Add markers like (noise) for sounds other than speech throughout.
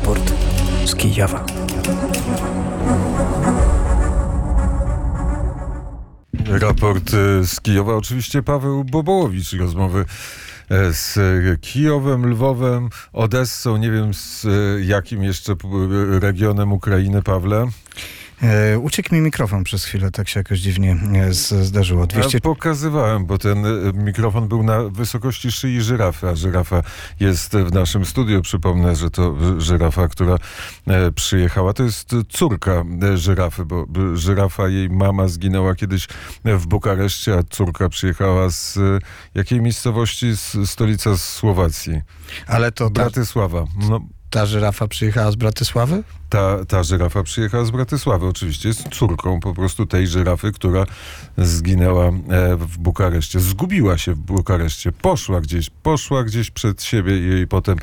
Raport z Kijowa. Raport e, z Kijowa, oczywiście Paweł Bobołowicz, rozmowy e, z Kijowem, Lwowem, Odessą, nie wiem z e, jakim jeszcze regionem Ukrainy, Pawle. E, uciekł mi mikrofon przez chwilę, tak się jakoś dziwnie e, z, zdarzyło. 200... Ja pokazywałem, bo ten e, mikrofon był na wysokości szyi żyrafy, a żyrafa jest w naszym studiu. Przypomnę, że to żyrafa, która przyjechała. To jest córka żyrafy, bo żyrafa, jej mama zginęła kiedyś w Bukareszcie, a córka przyjechała z jakiej miejscowości? Z stolica Słowacji. Ale to... Bratysława. No, ta żyrafa przyjechała z Bratysławy? Ta, ta żyrafa przyjechała z Bratysławy. Oczywiście jest córką po prostu tej żyrafy, która zginęła e, w Bukareszcie. Zgubiła się w Bukareszcie. Poszła gdzieś, poszła gdzieś przed siebie i jej potem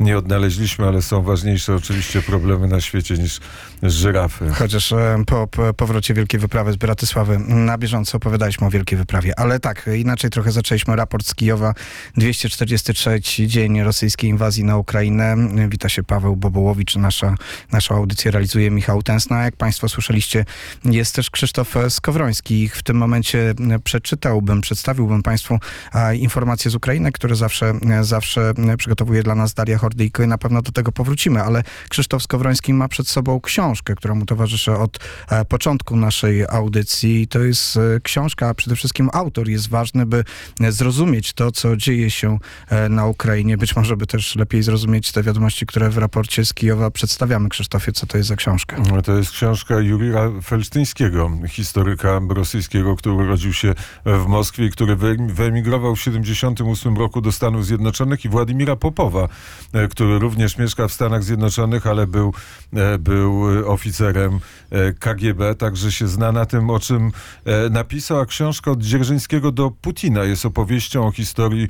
nie odnaleźliśmy, ale są ważniejsze oczywiście problemy na świecie niż żyrafy. Chociaż e, po, po powrocie Wielkiej Wyprawy z Bratysławy na bieżąco opowiadaliśmy o Wielkiej Wyprawie. Ale tak, inaczej trochę zaczęliśmy raport z Kijowa. 243 dzień rosyjskiej inwazji na Ukrainę. Wita się Paweł Bobołowicz, nasza, nasza audycję realizuje Michał Tęsna. Jak Państwo słyszeliście, jest też Krzysztof Skowroński. W tym momencie przeczytałbym, przedstawiłbym Państwu informacje z Ukrainy, które zawsze, zawsze przygotowuje dla nas Daria Hordyjko i na pewno do tego powrócimy, ale Krzysztof Skowroński ma przed sobą książkę, która mu towarzyszy od e, początku naszej audycji. To jest e, książka, a przede wszystkim autor jest ważny, by zrozumieć to, co dzieje się e, na Ukrainie. Być może by też lepiej zrozumieć te wiadomości, które w raporcie z Kijowa przedstawiamy. Co to jest za książka? To jest książka Jurija Felsztyńskiego, historyka rosyjskiego, który urodził się w Moskwie i który wyemigrował w 1978 roku do Stanów Zjednoczonych i Władimira Popowa, e, który również mieszka w Stanach Zjednoczonych, ale był, e, był oficerem e, KGB, także się zna na tym, o czym napisał, a książka od Dzierżyńskiego do Putina jest opowieścią o historii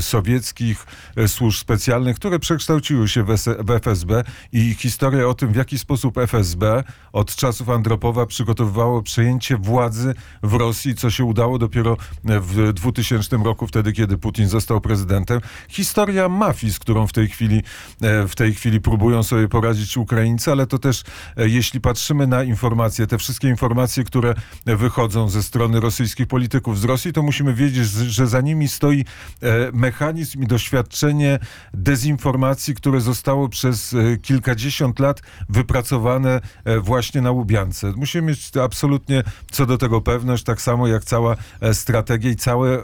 sowieckich służb specjalnych, które przekształciły się w FSB i historia o tym, w jaki sposób FSB od czasów Andropowa przygotowywało przejęcie władzy w Rosji, co się udało dopiero w 2000 roku, wtedy kiedy Putin został prezydentem. Historia mafii, z którą w tej chwili, e, w tej chwili próbują sobie poradzić Ukraińcy, ale to też, e, jeśli patrzymy na informacje, te wszystkie informacje, które wychodzą ze strony rosyjskich polityków z Rosji, to musimy wiedzieć, że za nimi stoi e, mechanizm i doświadczenie dezinformacji, które zostało przez kilkadziesiąt lat wypracowane właśnie na Łubiance. Musimy mieć absolutnie co do tego pewność, tak samo jak cała e, strategia i całe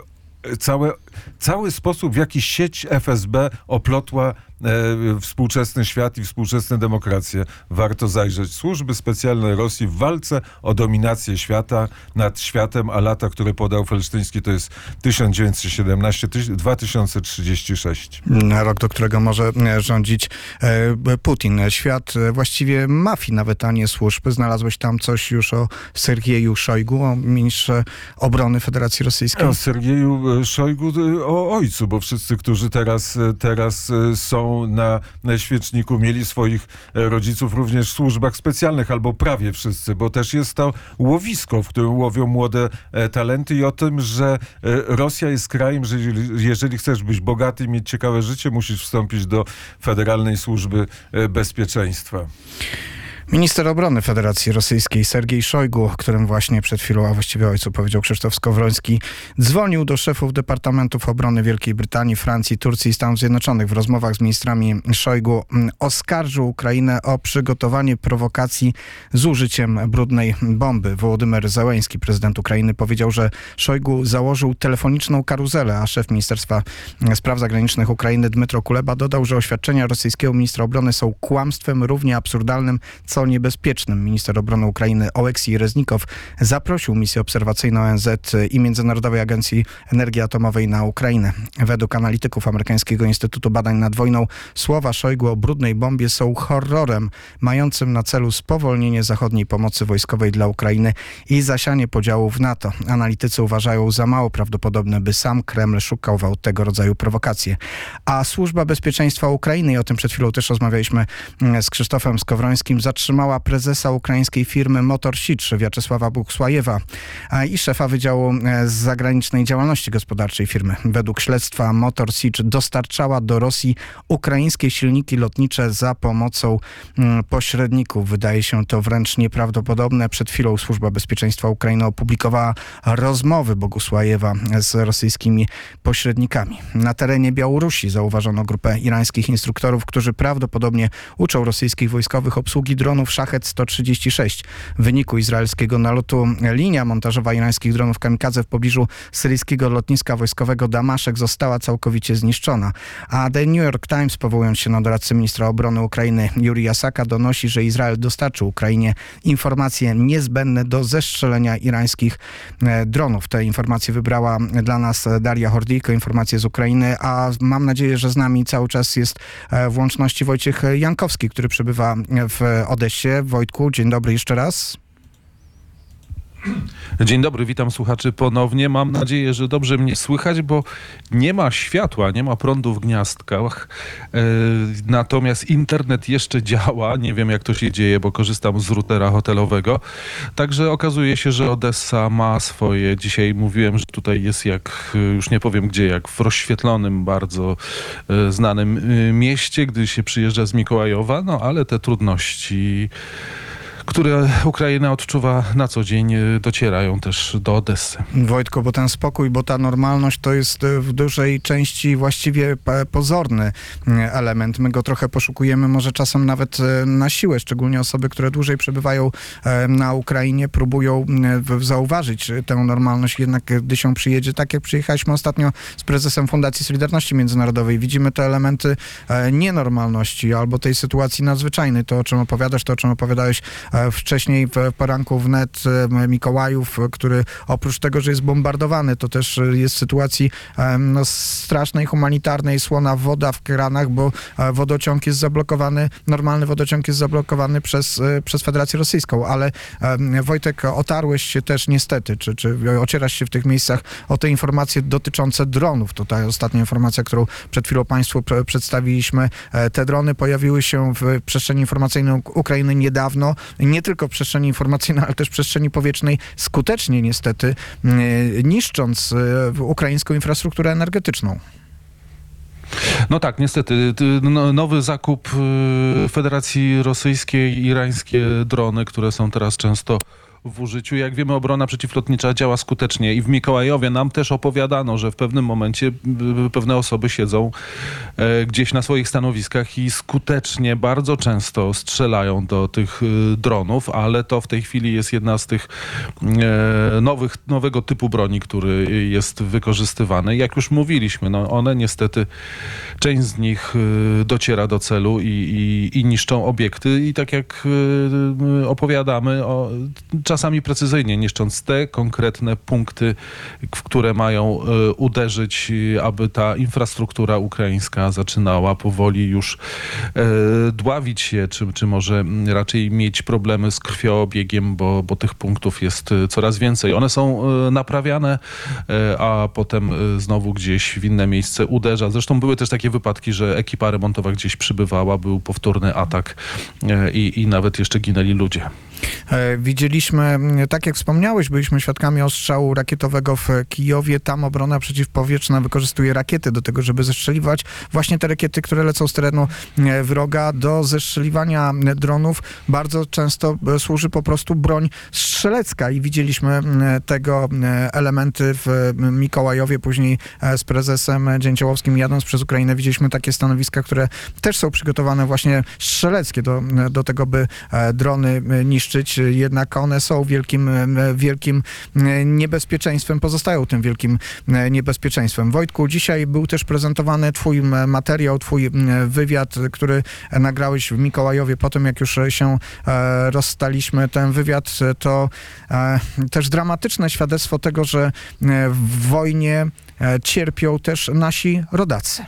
całe, cały sposób, w jaki sieć FSB oplotła e, współczesny świat i współczesne demokracje. Warto zajrzeć. Służby specjalne Rosji w walce o dominację świata nad światem, a lata, które podał Felsztyński, to jest 1917-2036. Rok, do którego może e, rządzić e, Putin. Świat e, właściwie mafii, nawet a nie służb. Znalazłeś tam coś już o Sergieju Szojgu, o ministrze obrony Federacji Rosyjskiej? O Sergieju Szojgu, o ojcu, bo wszyscy, którzy teraz, teraz są na, świeczniku mieli swoich e, rodziców również w służbach specjalnych, albo prawie wszyscy, bo też jest to łowisko, w którym łowią młode e, talenty i o tym, że e, Rosja jest krajem, że jeżeli chcesz być bogaty i mieć ciekawe życie, musisz wstąpić do Federalnej Służby Bezpieczeństwa. Minister obrony Federacji Rosyjskiej Sergiej Szojgu, którym właśnie przed chwilą, a właściwie ojcu powiedział Krzysztof Skowroński, dzwonił do szefów Departamentów Obrony Wielkiej Brytanii, Francji, Turcji i Stanów Zjednoczonych. W rozmowach z ministrami Szojgu oskarżył Ukrainę o przygotowanie prowokacji z użyciem brudnej bomby. Wołodymyr Załęski, prezydent Ukrainy, powiedział, że Szojgu założył telefoniczną karuzelę, a szef Ministerstwa Spraw Zagranicznych Ukrainy Dmytro Kuleba dodał, że oświadczenia rosyjskiego ministra obrony są kłamstwem równie absurdalnym, co niebezpiecznym. Minister obrony Ukrainy Oleksij Reznikow zaprosił misję obserwacyjną ONZ i Międzynarodowej Agencji Energii Atomowej na Ukrainę. Według analityków amerykańskiego Instytutu Badań nad Wojną słowa Szojgu o brudnej bombie są horrorem mającym na celu spowolnienie zachodniej pomocy wojskowej dla Ukrainy i zasianie podziałów w NATO. Analitycy uważają za mało prawdopodobne, by sam Kreml szukał tego rodzaju prowokacje. A Służba Bezpieczeństwa Ukrainy, i o tym przed chwilą też rozmawialiśmy mm, z Krzysztofem Skowrońskim, zatrzymała zatrzymała prezesa ukraińskiej firmy Motor Sicz Wiaczesława Buchsłajewa i szefa Wydziału z Zagranicznej Działalności Gospodarczej firmy. Według śledztwa Motor Sicz dostarczała do Rosji ukraińskie silniki lotnicze za pomocą mm, pośredników. Wydaje się to wręcz nieprawdopodobne. Przed chwilą Służba Bezpieczeństwa Ukrainy opublikowała rozmowy Bogusłajewa z rosyjskimi pośrednikami. Na terenie Białorusi zauważono grupę irańskich instruktorów, którzy prawdopodobnie uczą rosyjskich wojskowych obsługi dronów Szachet-136. W wyniku izraelskiego nalotu linia montażowa irańskich dronów kamikadze w pobliżu syryjskiego lotniska wojskowego Damaszek została całkowicie zniszczona. A The New York Times, powołując się na doradcę ministra obrony Ukrainy Yuri Asaka, donosi, że Izrael dostarczył Ukrainie informacje niezbędne do zestrzelenia irańskich e, dronów. Te informacje wybrała dla nas Daria Hordyjko, informacje z Ukrainy, a mam nadzieję, że z nami cały czas jest e, w łączności Wojciech Jankowski, który przebywa w Odessie. Wojtku, dzień dobry jeszcze raz. (clears throat) Dzień dobry, witam słuchaczy ponownie. Mam nadzieję, że dobrze mnie słychać, bo nie ma światła, nie ma prądu w gniazdkach. E, natomiast internet jeszcze działa. Nie wiem, jak to się dzieje, bo korzystam z routera hotelowego. Także okazuje się, że Odessa ma swoje. Dzisiaj mówiłem, że tutaj jest jak, już nie powiem gdzie, jak w rozświetlonym, bardzo e, znanym e, mieście, gdy się przyjeżdża z Mikołajowa. No ale te trudności które Ukraina odczuwa na co dzień, y, docierają też do Odessy. Wojtko, bo ten spokój, bo ta normalność to jest y, w dużej części właściwie pozorny y, element. My go trochę poszukujemy, może czasem nawet na siłę, szczególnie osoby, które dłużej przebywają na Ukrainie, próbują zauważyć tę normalność, jednak gdy się przyjedzie, tak jak przyjechaliśmy ostatnio z prezesem Fundacji Solidarności Międzynarodowej, widzimy te elementy nienormalności albo tej sytuacji nadzwyczajnej, to o czym opowiadasz, to o czym opowiadałeś E, wcześniej w poranku wnet e, Mikołajów, który oprócz tego, że jest bombardowany, to też jest w sytuacji e, no, strasznej, humanitarnej, słona woda w kranach, bo wodociąg jest zablokowany, normalny wodociąg jest zablokowany przez, przez Federację Rosyjską, ale Wojtek, otarłeś się też niestety, czy, czy ocierasz się w tych miejscach o te informacje dotyczące dronów. To ta ostatnia informacja, którą przed chwilą Państwu przedstawiliśmy. Te drony pojawiły się w przestrzeni informacyjnej Ukrainy niedawno nie tylko przestrzeni informacyjnej, ale też przestrzeni powietrznej, skutecznie niestety niszcząc e, ukraińską infrastrukturę energetyczną. No tak, niestety. No, nowy zakup e, Federacji Rosyjskiej, irańskie drony, które są teraz często w użyciu. Jak wiemy, obrona przeciwlotnicza działa skutecznie i w Mikołajowie nam też opowiadano, że w pewnym momencie pewne osoby siedzą e, gdzieś na swoich stanowiskach i skutecznie, bardzo często strzelają do tych e, dronów, ale to w tej chwili jest jedna z tych e, nowych, nowego typu broni, który jest wykorzystywany. Jak już mówiliśmy, no one niestety, część z nich dociera do celu i, i, i niszczą obiekty i tak jak opowiadamy, o, czasami precyzyjnie, niszcząc te konkretne punkty, w które mają e, uderzyć, aby ta infrastruktura ukraińska zaczynała powoli już e, dławić się, czy, czy może raczej mieć problemy z krwioobiegiem, bo, bo tych punktów jest e, coraz więcej. One są naprawiane, a potem znowu gdzieś w inne miejsce uderza. Zresztą były też takie wypadki, że ekipa remontowa gdzieś przybywała, był powtórny atak i, i nawet jeszcze ginęli ludzie. E, widzieliśmy, tak jak wspomniałeś, byliśmy świadkami ostrzału rakietowego w Kijowie. Tam obrona przeciwpowietrzna wykorzystuje rakiety do tego, żeby zestrzeliwać właśnie te rakiety, które lecą z terenu e, wroga. Do zestrzeliwania dronów bardzo często e, służy po prostu broń strzelecka i widzieliśmy tego elementy w Mikołajowie, później z prezesem Dzięciołowskim jadąc przez Ukrainę widzieliśmy takie stanowiska, które też są przygotowane właśnie strzeleckie do, do tego, by drony niszczyć jednak one są wielkim, e, wielkim e, niebezpieczeństwem, pozostają tym wielkim e, niebezpieczeństwem. Wojtku, dzisiaj był też prezentowany twój materiał, twój wywiad, który nagrałeś w Mikołajowie po tym, jak już się rozstaliśmy. Ten wywiad to też dramatyczne świadectwo tego, że w wojnie cierpią też nasi rodacy.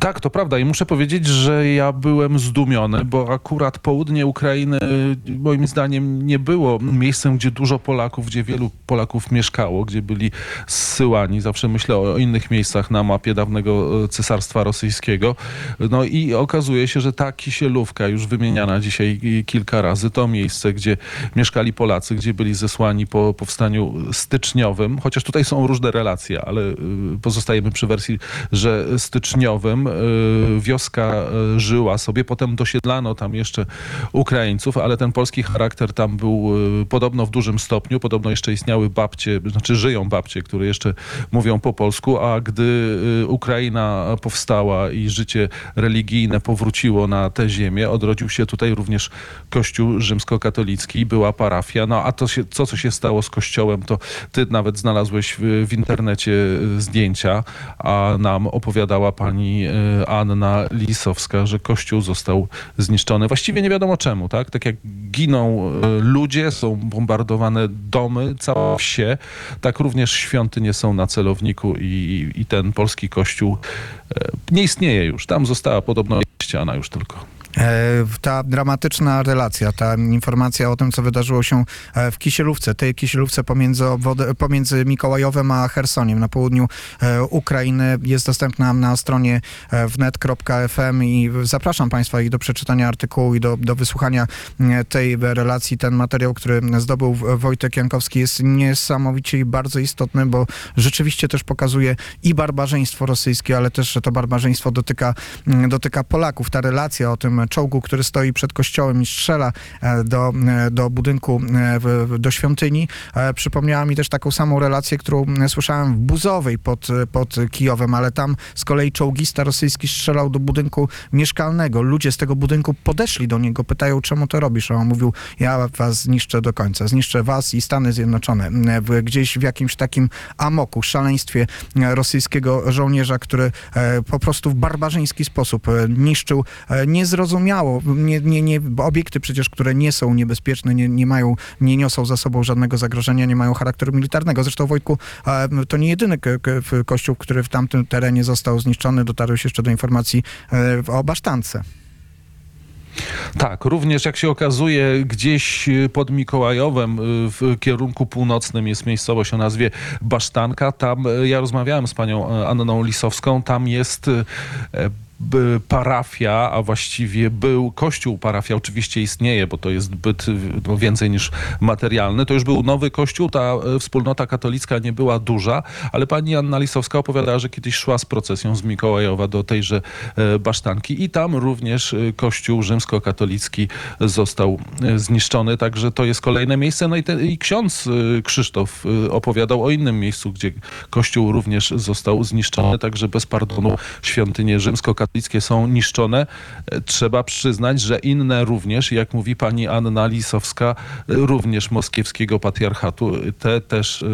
Tak, to prawda i muszę powiedzieć, że ja byłem zdumiony, bo akurat południe Ukrainy y, moim zdaniem nie było miejscem, gdzie dużo Polaków, gdzie wielu Polaków mieszkało, gdzie byli zsyłani. Zawsze myślę o innych miejscach na mapie dawnego y, Cesarstwa Rosyjskiego. No i okazuje się, że ta Kisielówka, już wymieniana dzisiaj y, kilka razy, to miejsce, gdzie mieszkali Polacy, gdzie byli zesłani po powstaniu styczniowym, chociaż tutaj są różne relacje, ale pozostajemy przy wersji, że styczniowym y, wioska y, żyła sobie, potem dosiedlano tam jeszcze Ukraińców, ale ten polski charakter tam był y, podobno w dużym stopniu, podobno jeszcze istniały babcie, znaczy żyją babcie, które jeszcze mówią po polsku, a gdy Ukraina powstała i życie religijne powróciło na tę ziemię, odrodził się tutaj również kościół rzymskokatolicki, była parafia, no a to się, co, co się stało z kościołem, to ty nawet znalazłeś w, w internecie zdjęcia, a nam opowiadała pani y, Anna Lisowska, że kościół został zniszczony. Właściwie nie wiadomo czemu, tak? Tak jak giną y, ludzie, są bombardowane domy, całe wsie, tak również świątynie są na celowniku i, i ten polski kościół e, nie istnieje już. Tam została podobno ściana już tylko. E, Ta dramatyczna relacja, ta informacja o tym, co wydarzyło się e, w Kisielówce, tej Kisielówce pomiędzy, pomiędzy Mikołajowem a Chersoniem na południu e, Ukrainy jest dostępna na stronie wnet.fm i zapraszam Państwa i do przeczytania artykułu i do, do wysłuchania tej relacji. Ten materiał, który zdobył Wojtek Jankowski jest niesamowicie i bardzo istotny, bo rzeczywiście też pokazuje i barbarzyństwo rosyjskie, ale też, że to barbarzyństwo dotyka, dotyka Polaków. Ta relacja o tym czołgu, który stoi przed kościołem i strzela e, do, e, do budynku, e, do świątyni, przypomniała mi też taką samą relację, którą słyszałem w Buzowej pod, pod Kijowem, ale tam z kolei czołgista rosyjski strzelał do budynku mieszkalnego. Ludzie z tego budynku podeszli do niego, pytają, czemu to robisz? A on mówił, ja was zniszczę do końca. Zniszczę was i Stany Zjednoczone. Gdzieś w jakimś takim amoku, szaleństwie rosyjskiego żołnierza, który po prostu w barbarzyński sposób niszczył e, niezrozumiało, nie, nie, nie, obiekty przecież, które nie są niebezpieczne, nie, nie mają, nie niosą za sobą żadnego zagrożenia, nie mają charakteru militarnego. Zresztą Wojtku, e, to nie jedyny kościół, który w tamtym terenie został zniszczony. Dotarłeś jeszcze do informacji e, o Basztance. Tak, również jak się okazuje, gdzieś y, pod Mikołajowem w kierunku północnym jest miejscowość o nazwie Basztanka. Tam ja rozmawiałem z panią e, Anną Lisowską, tam jest e, parafia, a właściwie był kościół parafia, oczywiście istnieje, bo to jest byt no, więcej niż materialny. To już był nowy kościół, ta e, wspólnota katolicka nie była duża, ale pani Anna Lisowska opowiadała, że kiedyś szła z procesją z Mikołajowa do tejże e, basztanki i tam również e, kościół rzymskokatolicki został zniszczony, także to jest kolejne miejsce. No i, te, i ksiądz Krzysztof opowiadał o innym miejscu, gdzie kościół również został zniszczony, także bez pardonu świątynie rzymskokatolickie są niszczone. E, Trzeba przyznać, że inne również, jak mówi pani Anna Lisowska, e, również moskiewskiego patriarchatu, e, te też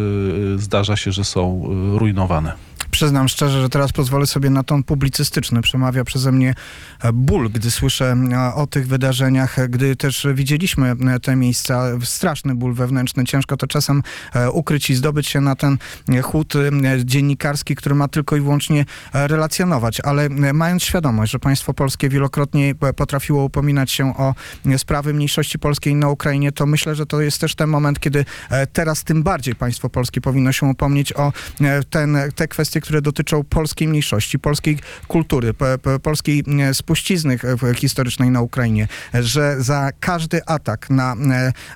zdarza się, że są rujnowane. Przyznam szczerze, że teraz pozwolę sobie na ton publicystyczny. Przemawia przeze mnie e, ból, gdy słyszę e, o tych wydarzeniach, e, gdy też widzieliśmy te miejsca. Straszny ból wewnętrzny. Ciężko to czasem ukryć i zdobyć się na ten chłód e, dziennikarski, który ma tylko i wyłącznie relacjonować. Ale mając świadomość, że państwo polskie wielokrotnie potrafiło upominać się o sprawy mniejszości polskiej na Ukrainie, to myślę, że to jest też ten moment, kiedy teraz tym bardziej państwo polskie powinno się upomnieć o ten, te kwestie, które dotyczą polskiej mniejszości, polskiej kultury, po, po, polskiej spuścizny e, historycznej na Ukrainie, że za każdy atak na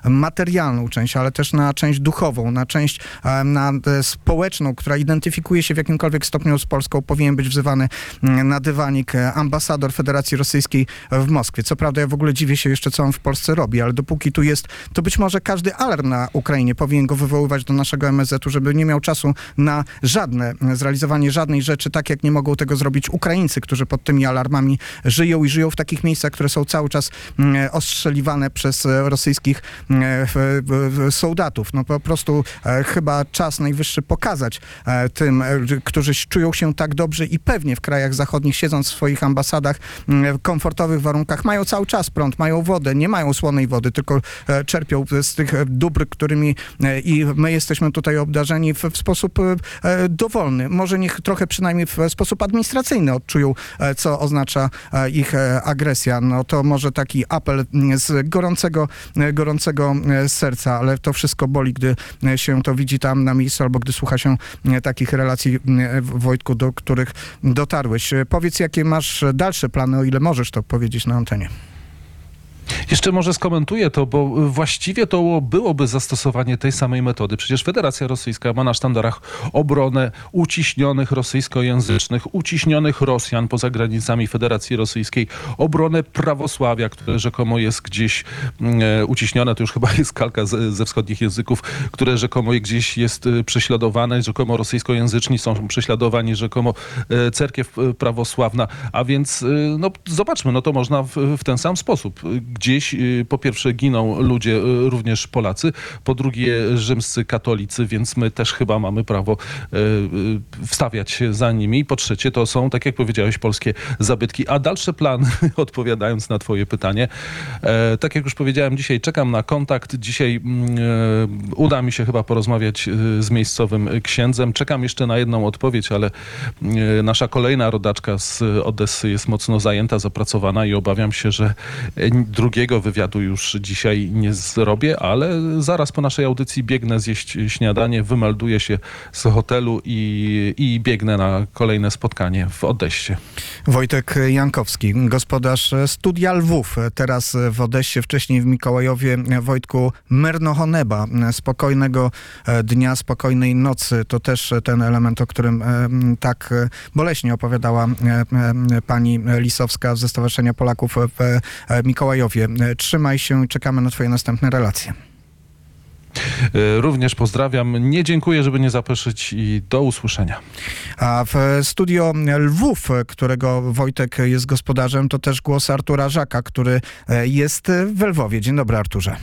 e, materialną część, ale też na część duchową, na część e, na społeczną, która identyfikuje się w jakimkolwiek stopniu z Polską, powinien być wzywany na dywanik ambasador Federacji Rosyjskiej w Moskwie. Co prawda ja w ogóle dziwię się jeszcze, co on w Polsce robi, ale dopóki tu jest, to być może każdy alarm na Ukrainie powinien go wywoływać do naszego MSZ-u, żeby nie miał czasu na żadne zrealizowanie żadnej rzeczy, tak jak nie mogą tego zrobić Ukraińcy, którzy pod tymi alarmami żyją i żyją w takich miejscach, które są cały czas mm, ostrzeliwane przez e, rosyjskich mm, w- soldatów. No po prostu e, chyba czas najwyższy pokazać e, tym, e, którzy czują się tak dobrze i pewnie w krajach zachodnich, siedząc w swoich ambasadach mm, w komfortowych warunkach, mają cały czas prąd, mają wodę, nie mają słonej wody, tylko e, czerpią z tych e, dóbr, którymi e, i my jesteśmy tutaj obdarzeni w, sposób e, e, dowolny. Może może niech trochę przynajmniej w sposób administracyjny odczują, e, co oznacza e, ich e, agresja. No to może taki apel mm, z gorącego, gorącego serca, ale to wszystko boli, gdy się to widzi tam na miejscu albo gdy słucha się takich relacji, e, Wojtku, do których dotarłeś. Powiedz, jakie masz dalsze plany, o ile możesz to powiedzieć na antenie. Jeszcze może skomentuję to, bo właściwie to byłoby zastosowanie tej samej metody. Przecież Federacja Rosyjska ma na sztandarach obronę uciśnionych rosyjskojęzycznych, uciśnionych Rosjan poza granicami Federacji Rosyjskiej, obronę prawosławia, które rzekomo jest gdzieś mm, e, uciśnione, to już chyba jest kalka ze, wschodnich języków, które rzekomo gdzieś jest e, prześladowane, rzekomo rosyjskojęzyczni są prześladowani, rzekomo e, cerkiew prawosławna, a więc no, zobaczmy, no to można w, w ten sam sposób. Gdzieś y, po pierwsze giną ludzie, y, również Polacy, po drugie rzymscy katolicy, więc my też chyba mamy prawo y, wstawiać się za nimi. Po trzecie to są, tak jak powiedziałeś, polskie zabytki. A dalsze plany, (laughs) odpowiadając na twoje pytanie, e, tak jak już powiedziałem, dzisiaj czekam na kontakt. Dzisiaj mm, e, uda mi się chyba porozmawiać z miejscowym księdzem. Czekam jeszcze na jedną odpowiedź, ale nasza kolejna rodaczka z Odessy jest mocno zajęta, zapracowana i obawiam się, że e, drugiego wywiadu już dzisiaj nie zrobię, ale zaraz po naszej audycji biegnę zjeść śniadanie, wymelduję się z hotelu i, i biegnę na kolejne spotkanie w Odessie. Wojtek Jankowski, gospodarz Studia Lwów, teraz w Odessie, wcześniej w Mikołajowie. Wojtku, Mernohoneba, spokojnego dnia, spokojnej nocy. To też ten element, o którym e, tak boleśnie opowiadała e, e, pani Lisowska ze Stowarzyszenia Polaków w e, Mikołajowie. Trzymaj się i czekamy na twoje następne relacje. E, Również pozdrawiam. Nie dziękuję, żeby nie zapeszyć i do usłyszenia. A w studio Lwów, którego Wojtek jest gospodarzem, to też głos Artura Żaka, który e, jest w Lwowie. Dzień dobry, Arturze.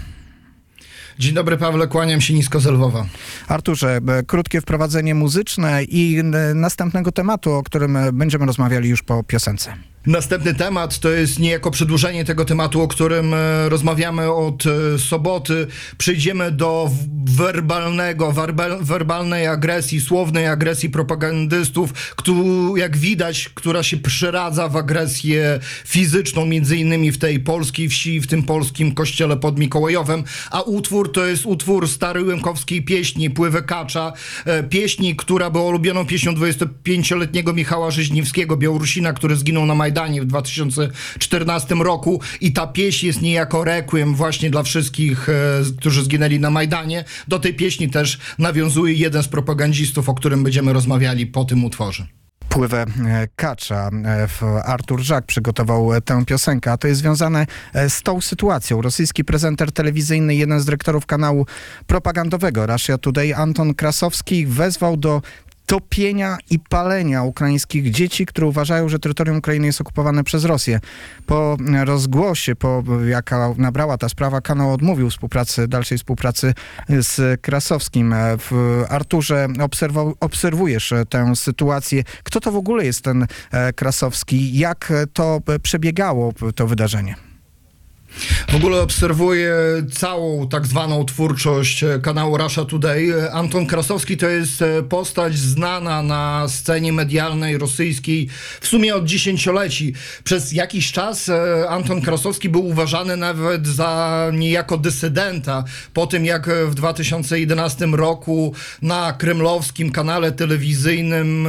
Dzień dobry, Pawle, kłaniam się nisko z Lwowa. Arturze, e, krótkie wprowadzenie muzyczne i następnego tematu, o którym będziemy rozmawiali już po piosence. Następny temat to jest niejako przedłużenie tego tematu, o którym e, rozmawiamy od e, soboty. Przejdziemy do werbalnego, werbal, werbalnej agresji, słownej agresji propagandystów, któ- jak widać, która się przeradza w agresję fizyczną, między innymi w tej polskiej wsi, w tym polskim kościele pod Mikołajowem. A utwór to jest utwór starej łemkowskiej pieśni Pływę Kacza. E, Pieśni, która była ulubioną pieśnią 25-letniego Michała Rzeźniewskiego, Białorusina, który zginął na Majdanie w 2014 roku. I ta pieśń jest niejako requiem właśnie dla wszystkich, e, którzy zginęli na Majdanie. Do tej pieśni też nawiązuje jeden z propagandzistów, o którym będziemy rozmawiali po tym utworze. Pływę e, Kacza. E, Artur Żak przygotował tę piosenkę, a to jest związane z tą sytuacją. Rosyjski prezenter telewizyjny, jeden z dyrektorów kanału propagandowego Russia Today, Anton Krasowski, wezwał do topienia i palenia ukraińskich dzieci, które uważają, że terytorium Ukrainy jest okupowane przez Rosję. Po rozgłosie, po jaka nabrała ta sprawa, kanał odmówił współpracy, dalszej współpracy z Krasowskim. W Arturze obserwujesz tę sytuację. Kto to w ogóle jest ten e, Krasowski? Jak to przebiegało, to wydarzenie? W ogóle obserwuję całą tak zwaną twórczość e, kanału Russia Today. E, Anton Krasowski to jest e, postać znana na scenie medialnej rosyjskiej w sumie od dziesięcioleci. Przez jakiś czas Anton Krasowski był uważany nawet za niejako dysydenta. Po tym jak w 2011 roku na kremlowskim kanale telewizyjnym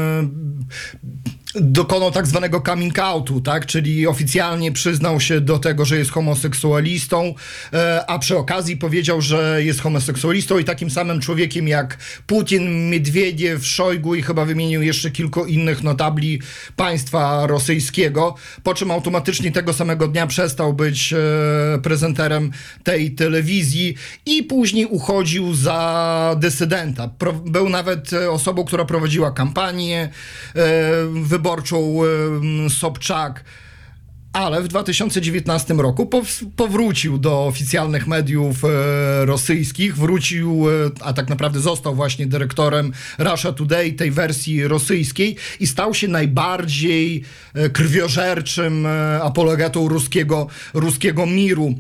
dokonał tak zwanego coming outu, tak? czyli oficjalnie przyznał się do tego, że jest homoseksualistą, e, a przy okazji powiedział, że jest homoseksualistą i takim samym człowiekiem jak Putin, Miedwiediew, Szojgu i chyba wymienił jeszcze kilku innych notabli państwa rosyjskiego, po czym automatycznie tego samego dnia przestał być e, prezenterem tej telewizji i później uchodził za dysydenta. Był nawet e, osobą, która prowadziła kampanię e, wyborczą e, Sobczak. Ale w 2019 roku pow- powrócił do oficjalnych mediów e, rosyjskich, wrócił, e, a tak naprawdę został właśnie dyrektorem Russia Today, tej wersji rosyjskiej i stał się najbardziej krwiożerczym apologetą ruskiego, ruskiego miru.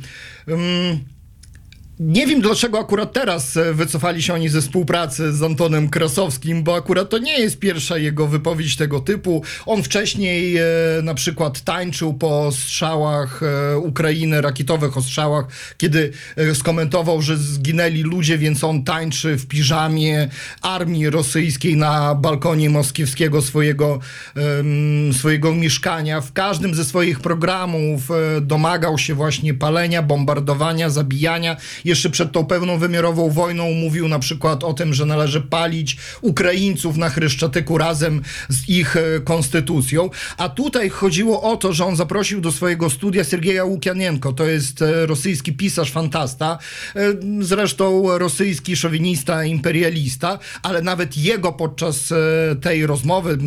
Nie wiem, dlaczego akurat teraz e, wycofali się oni ze współpracy z Antonem Krasowskim, bo akurat to nie jest pierwsza jego wypowiedź tego typu. On wcześniej e, na przykład tańczył po strzałach e, Ukrainy, rakietowych ostrzałach, kiedy e, skomentował, że zginęli ludzie, więc on tańczy w piżamie armii rosyjskiej na balkonie moskiewskiego swojego, em, swojego mieszkania. W każdym ze swoich programów e, domagał się właśnie palenia, bombardowania, zabijania. Jeszcze przed tą pełną wymiarową wojną mówił na przykład o tym, że należy palić Ukraińców na Chryszczatyku razem z ich e, konstytucją. A tutaj chodziło o to, że on zaprosił do swojego studia Sergeja Łukianienko. To jest e, rosyjski pisarz, fantasta. E, Zresztą rosyjski szowinista, imperialista, ale nawet jego podczas tej rozmowy,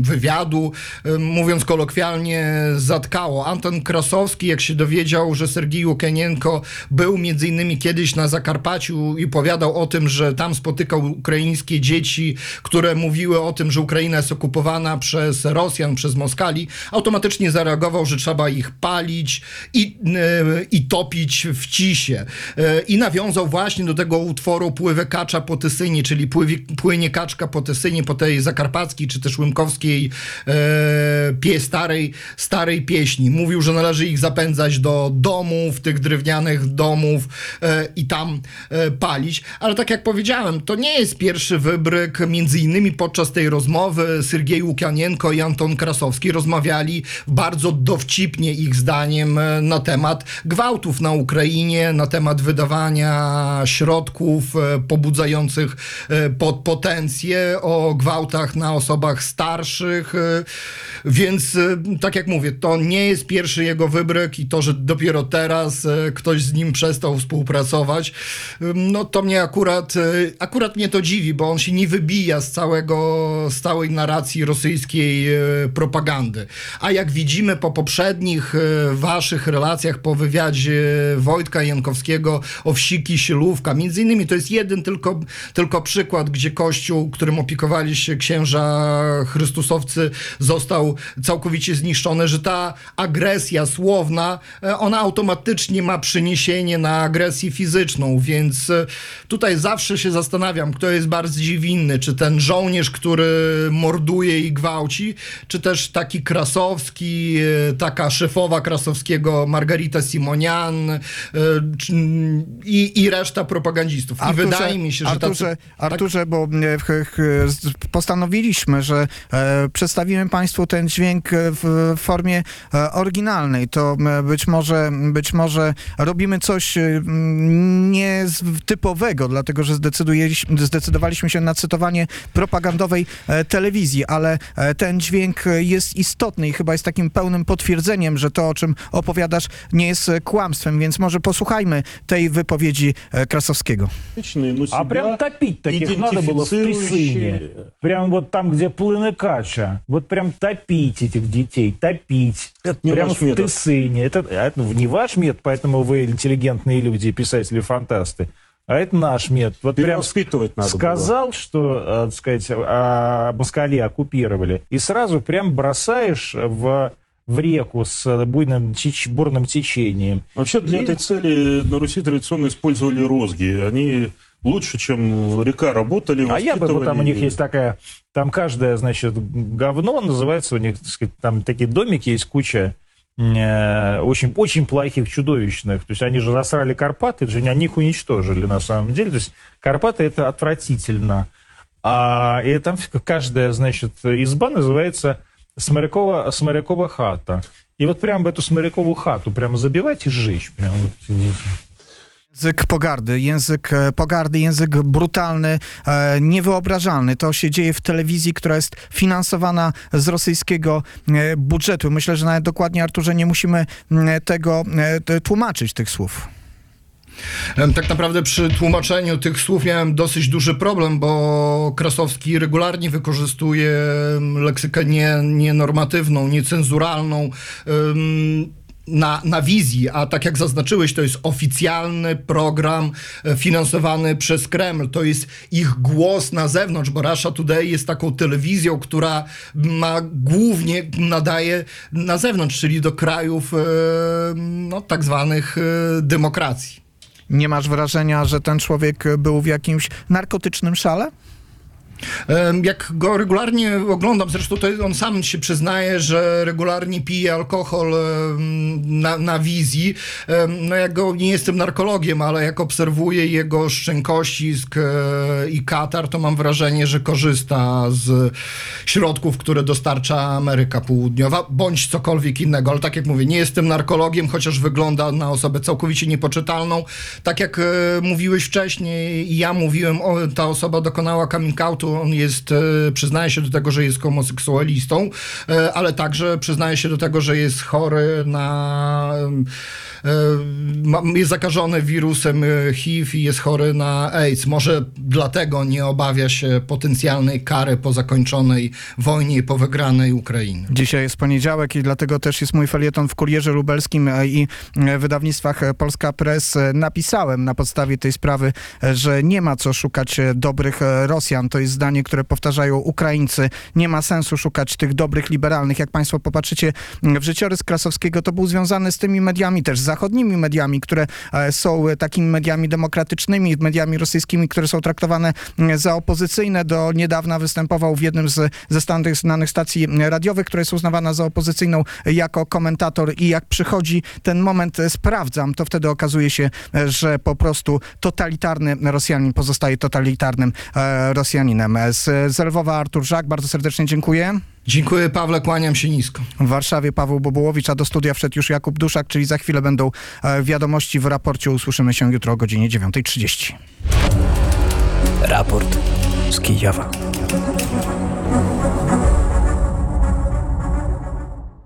wywiadu, mówiąc kolokwialnie, zatkało. Anton Krasowski, jak się dowiedział, że Sergij Łukanienko był między innymi kiedyś na Zakarpaciu i powiadał o tym, że tam spotykał ukraińskie dzieci, które mówiły o tym, że Ukraina jest okupowana przez Rosjan, przez Moskali, automatycznie zareagował, że trzeba ich palić i, e, i topić w cisie. E, I nawiązał właśnie do tego utworu Pływę kacza po Tysynie, czyli pływie, płynie kaczka po Tysynie, po tej zakarpackiej czy też łymkowskiej e, pie, starej, starej pieśni. Mówił, że należy ich zapędzać do domów, tych drewnianych domów i tam e, palić. Ale tak jak powiedziałem, to nie jest pierwszy wybryk. Między innymi podczas tej rozmowy Sergiej Łukianienko i Anton Krasowski rozmawiali bardzo dowcipnie ich zdaniem e, na temat gwałtów na Ukrainie, na temat wydawania środków e, pobudzających pod potencję, o gwałtach na osobach starszych. Więc tak jak mówię, to nie jest pierwszy jego wybryk i to, że dopiero teraz ktoś z nim przestał współpracować, e, no to mnie akurat, e, akurat mnie to dziwi, bo on się nie wybija z całego, z całej narracji rosyjskiej e, propagandy. A jak widzimy po poprzednich e, waszych relacjach, po wywiadzie Wojtka Jankowskiego o wsi Kisielówka, między innymi to jest jeden tylko, tylko przykład, gdzie kościół, którym opiekowali się księża chrystusowcy, został całkowicie zniszczony, że ta agresja słowna, ona automatycznie ma przeniesienie na agresję fizyczną, więc e, tutaj zawsze się zastanawiam, kto jest bardziej winny, czy ten żołnierz, który morduje i gwałci, czy też taki Krasowski, e, taka szefowa Krasowskiego Margarita Simonian e, czy- i, i reszta propagandistów. I wydaje mi się, że Arturze, tacy, Arturze bo ch, z- postanowiliśmy, że e, przedstawimy Państwu ten dźwięk w formie oryginalnej. To być może, być może robimy coś nietypowego, dlatego że zdecydujeliśmy- zdecydowaliśmy się na cytowanie propagandowej e, telewizji, ale e, ten dźwięk e, jest istotny i chyba jest takim pełnym potwierdzeniem, że to, o czym opowiadasz, nie jest e, kłamstwem, więc może posłuchajmy tej wypowiedzi e, Krasowskiego. Личные, но А себя прям топить таких надо было в идентифицирующие. Тысыне. Прям вот там, где плыны кача. Вот прям топить этих детей, топить. Это не прям ваш в метод. Тысыне. Это, а это не ваш метод, поэтому вы интеллигентные люди, писатели-фантасты. А это наш метод. Вот прям Перевоспитывать надо было. сказал, что, э, так сказать, а, москали оккупировали, и сразу прям бросаешь в, в реку с буйным, теч- бурным течением. Вообще для И- этой цели на Руси традиционно использовали розги. Они лучше, чем река, работали, А я бы, вот там у них есть такая, там каждое, значит, говно называется, у них, так сказать, там такие домики есть куча очень, очень плохих, чудовищных. То есть они же засрали Карпаты, же они их уничтожили на самом деле. То есть Карпаты это отвратительно. А и там каждая, значит, изба называется Сморякова, Сморякова хата. И вот прям в эту Сморякову хату прямо забивать и сжечь. Прям вот. Język pogardy, język e, pogardy, język brutalny, e, niewyobrażalny. To się dzieje w telewizji, która jest finansowana z rosyjskiego e, budżetu. Myślę, że nawet dokładnie, Arturze, nie musimy tego e, tłumaczyć tych słów. Em, Tak naprawdę przy tłumaczeniu tych słów miałem dosyć duży problem, bo Krasowski regularnie wykorzystuje leksykę nie, nienormatywną, niecenzuralną. Na, na wizji, a tak jak zaznaczyłeś, to jest oficjalny program e, finansowany przez Kreml. To jest ich głos na zewnątrz, bo Russia Today jest taką telewizją, która ma głównie nadaje na zewnątrz, czyli do krajów e, no, tak zwanych e, demokracji. Nie masz wrażenia, że ten człowiek był w jakimś narkotycznym szale? Jak go regularnie oglądam, zresztą to on sam się przyznaje, że regularnie pije alkohol na, na wizji. No jak go, nie jestem narkologiem, ale jak obserwuję jego szczękościsk e, i katar, to mam wrażenie, że korzysta z środków, które dostarcza Ameryka Południowa, bądź cokolwiek innego. Ale tak jak mówię, nie jestem narkologiem, chociaż wygląda na osobę całkowicie niepoczytalną. Tak jak e, mówiłeś wcześniej i ja mówiłem, o, ta osoba dokonała coming outu, on jest, e, przyznaje się do tego, że jest homoseksualistą, e, ale także przyznaje się do tego, że jest chory na, jest zakażony wirusem e, HIV i jest chory na AIDS. Może dlatego nie obawia się potencjalnej kary po zakończonej wojnie i po wygranej Ukrainy. Dzisiaj jest poniedziałek i dlatego też jest mój felieton w Kurierze Lubelskim e, i e, wydawnictwach e, Polska Press. E, Napisałem na podstawie tej sprawy, e, że nie ma co szukać e, dobrych e, Rosjan. To jest zdanie, które powtarzają Ukraińcy. Nie ma sensu szukać tych dobrych liberalnych. Jak państwo popatrzycie w życiorys Krasowskiego, to był związany z tymi mediami, też zachodnimi mediami, które e, są takimi mediami demokratycznymi, mediami rosyjskimi, które są traktowane za opozycyjne. Do niedawna występował w jednym z, ze stanych, znanych stacji radiowych, która jest uznawana za opozycyjną jako komentator i jak przychodzi ten moment, e, sprawdzam, to wtedy okazuje się, e, że po prostu totalitarny Rosjanin pozostaje totalitarnym Rosjaninem. Z, z Lwowa Artur Żak, bardzo serdecznie dziękuję. Dziękuję Pawle, kłaniam się nisko. W Warszawie Paweł Bobułowicz, a do studia wszedł już Jakub Duszak, czyli za chwilę będą e, wiadomości w raporcie. Usłyszymy się jutro o godzinie 9.30. Raport z Kijowa.